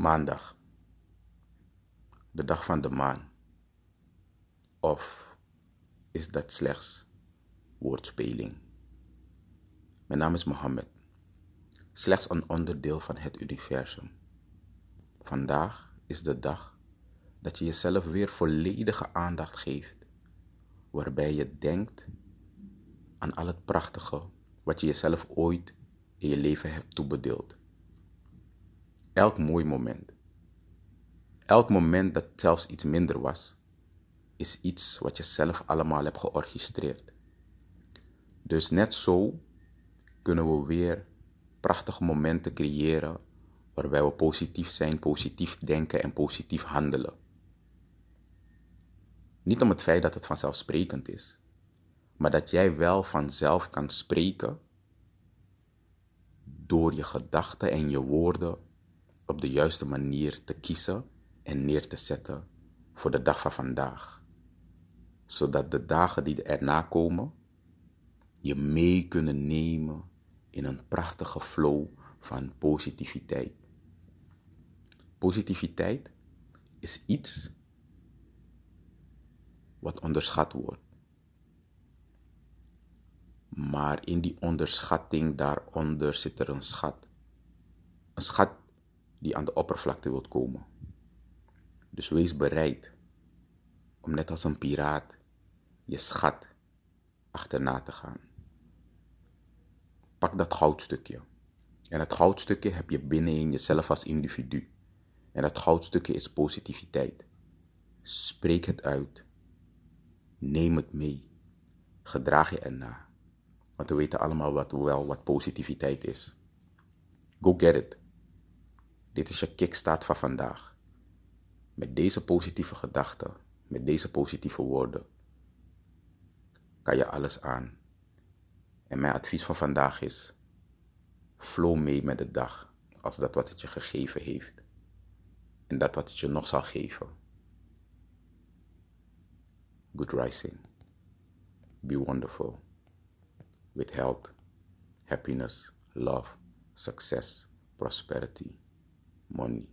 Maandag. De dag van de maan. Of is dat slechts woordspeling? Mijn naam is Mohammed. Slechts een onderdeel van het universum. Vandaag is de dag dat je jezelf weer volledige aandacht geeft, waarbij je denkt aan al het prachtige wat je jezelf ooit in je leven hebt toebedeeld. Elk mooi moment. Elk moment dat zelfs iets minder was, is iets wat je zelf allemaal hebt georchestreerd. Dus net zo kunnen we weer prachtige momenten creëren waarbij we positief zijn, positief denken en positief handelen. Niet om het feit dat het vanzelfsprekend is, maar dat jij wel vanzelf kan spreken door je gedachten en je woorden op de juiste manier te kiezen en neer te zetten voor de dag van vandaag. Zodat de dagen die erna komen je mee kunnen nemen in een prachtige flow van positiviteit. Positiviteit is iets wat onderschat wordt. Maar in die onderschatting daaronder zit er een schat. Een schat die aan de oppervlakte wilt komen. Dus wees bereid om net als een piraat je schat achterna te gaan. Pak dat goudstukje. En dat goudstukje heb je binnenin jezelf als individu. En dat goudstukje is positiviteit. Spreek het uit. Neem het mee. Gedraag je erna. Want we weten allemaal wat, wel wat positiviteit is. Go get it. Dit is je kickstart van vandaag. Met deze positieve gedachten, met deze positieve woorden, kan je alles aan. En mijn advies van vandaag is: flow mee met de dag als dat wat het je gegeven heeft. En dat wat het je nog zal geven. Good rising. Be wonderful. With health, happiness, love, success, prosperity money